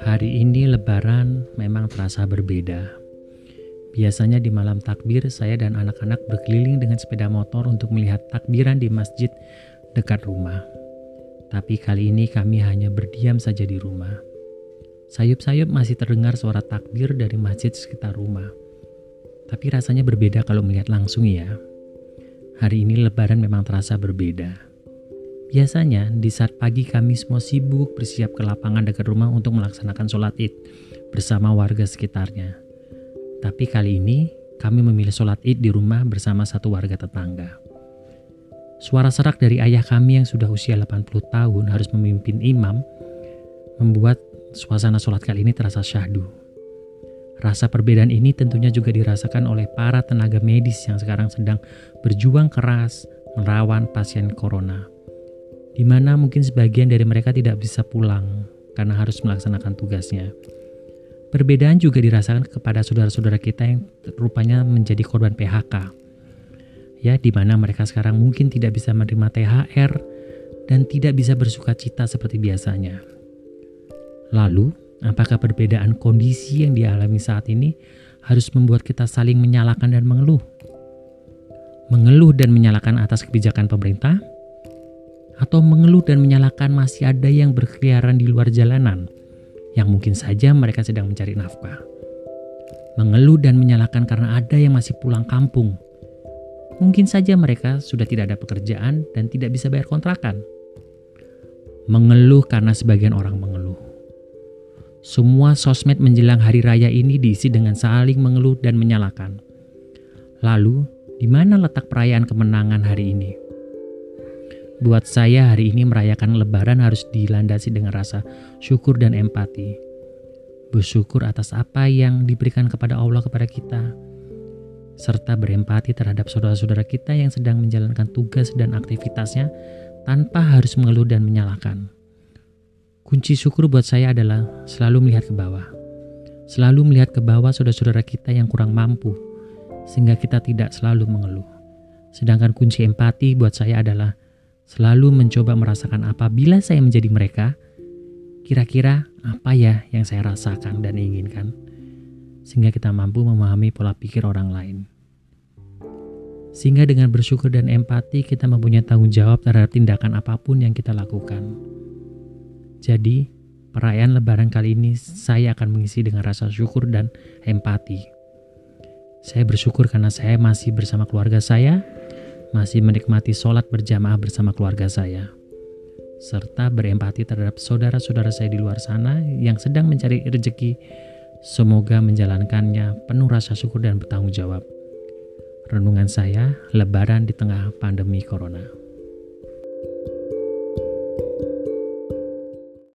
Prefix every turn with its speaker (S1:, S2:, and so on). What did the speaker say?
S1: Hari ini lebaran memang terasa berbeda. Biasanya di malam takbir saya dan anak-anak berkeliling dengan sepeda motor untuk melihat takbiran di masjid dekat rumah. Tapi kali ini kami hanya berdiam saja di rumah. Sayup-sayup masih terdengar suara takbir dari masjid sekitar rumah. Tapi rasanya berbeda kalau melihat langsung ya. Hari ini lebaran memang terasa berbeda. Biasanya di saat pagi kami semua sibuk bersiap ke lapangan dekat rumah untuk melaksanakan sholat id bersama warga sekitarnya. Tapi kali ini kami memilih sholat id di rumah bersama satu warga tetangga. Suara serak dari ayah kami yang sudah usia 80 tahun harus memimpin imam membuat suasana sholat kali ini terasa syahdu. Rasa perbedaan ini tentunya juga dirasakan oleh para tenaga medis yang sekarang sedang berjuang keras melawan pasien corona di mana mungkin sebagian dari mereka tidak bisa pulang karena harus melaksanakan tugasnya. Perbedaan juga dirasakan kepada saudara-saudara kita yang rupanya menjadi korban PHK. Ya, di mana mereka sekarang mungkin tidak bisa menerima THR dan tidak bisa bersuka cita seperti biasanya. Lalu, apakah perbedaan kondisi yang dialami saat ini harus membuat kita saling menyalahkan dan mengeluh? Mengeluh dan menyalahkan atas kebijakan pemerintah atau mengeluh dan menyalahkan masih ada yang berkeliaran di luar jalanan yang mungkin saja mereka sedang mencari nafkah. Mengeluh dan menyalahkan karena ada yang masih pulang kampung. Mungkin saja mereka sudah tidak ada pekerjaan dan tidak bisa bayar kontrakan. Mengeluh karena sebagian orang mengeluh. Semua sosmed menjelang hari raya ini diisi dengan saling mengeluh dan menyalahkan. Lalu, di mana letak perayaan kemenangan hari ini? Buat saya hari ini merayakan lebaran harus dilandasi dengan rasa syukur dan empati. Bersyukur atas apa yang diberikan kepada Allah kepada kita. Serta berempati terhadap saudara-saudara kita yang sedang menjalankan tugas dan aktivitasnya tanpa harus mengeluh dan menyalahkan. Kunci syukur buat saya adalah selalu melihat ke bawah. Selalu melihat ke bawah saudara-saudara kita yang kurang mampu, sehingga kita tidak selalu mengeluh. Sedangkan kunci empati buat saya adalah selalu mencoba merasakan apabila saya menjadi mereka, kira-kira apa ya yang saya rasakan dan inginkan, sehingga kita mampu memahami pola pikir orang lain. Sehingga dengan bersyukur dan empati kita mempunyai tanggung jawab terhadap tindakan apa pun yang kita lakukan. Jadi, perayaan lebaran kali ini saya akan mengisi dengan rasa syukur dan empati. Saya bersyukur karena saya masih bersama keluarga saya, masih menikmati sholat berjamaah bersama keluarga saya, serta berempati terhadap saudara-saudara saya di luar sana yang sedang mencari rezeki. Semoga menjalankannya penuh rasa syukur dan bertanggung jawab. Renungan saya, Lebaran di tengah pandemi Corona.